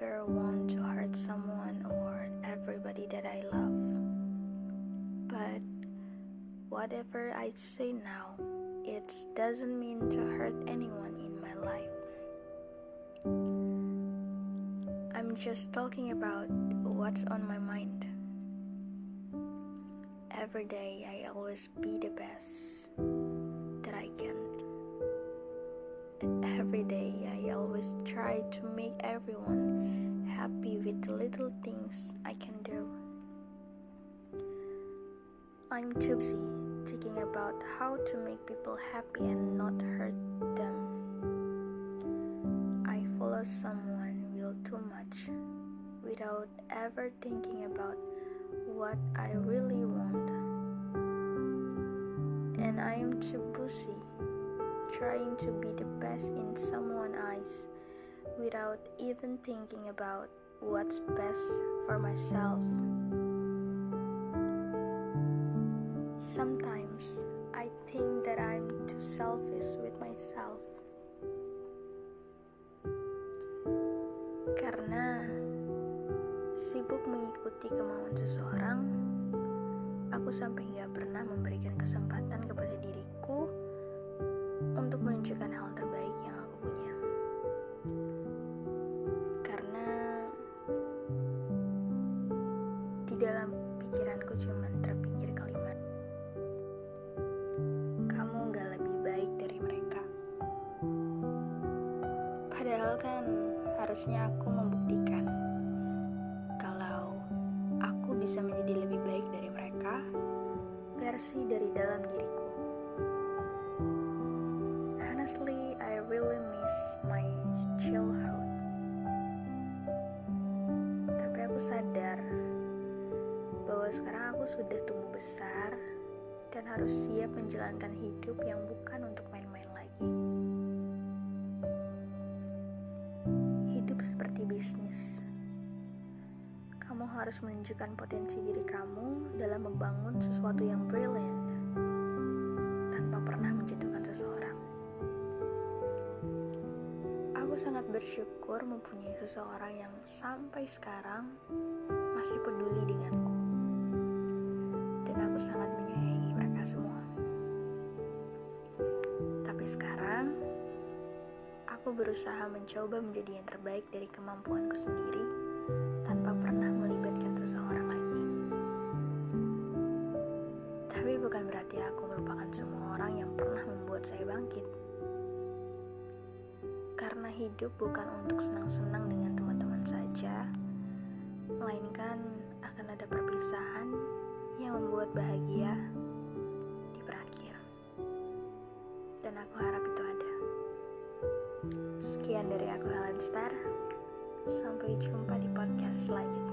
never want to hurt someone or everybody that I love. But whatever I say now, it doesn't mean to hurt anyone in my life. I'm just talking about what's on my mind. Every day I always be the best. Every day I always try to make everyone happy with the little things I can do. I'm too busy thinking about how to make people happy and not hurt them. I follow someone will too much without ever thinking about what I really want. And I am too busy trying to be the best in someone's eyes without even thinking about what's best for myself. Sometimes I think that I'm too selfish with myself. Karena sibuk mengikuti kemauan seseorang, aku sampai gak pernah memberikan kesempatan kepada diriku pikiranku cuma terpikir kalimat, kamu gak lebih baik dari mereka. Padahal kan harusnya aku membuktikan kalau aku bisa menjadi lebih baik dari mereka versi dari dalam diriku. Honestly, I really miss bahwa sekarang aku sudah tumbuh besar dan harus siap menjalankan hidup yang bukan untuk main-main lagi. Hidup seperti bisnis. Kamu harus menunjukkan potensi diri kamu dalam membangun sesuatu yang brilliant tanpa pernah menjatuhkan seseorang. Aku sangat bersyukur mempunyai seseorang yang sampai sekarang masih peduli denganku. Aku sangat menyayangi mereka semua. Tapi sekarang, aku berusaha mencoba menjadi yang terbaik dari kemampuanku sendiri tanpa pernah melibatkan seseorang lagi. Tapi bukan berarti aku melupakan semua orang yang pernah membuat saya bangkit. Karena hidup bukan untuk senang-senang dengan teman-teman saja, melainkan akan ada perpisahan yang membuat bahagia di berakhir. Dan aku harap itu ada. Sekian dari aku Helen Star. Sampai jumpa di podcast selanjutnya.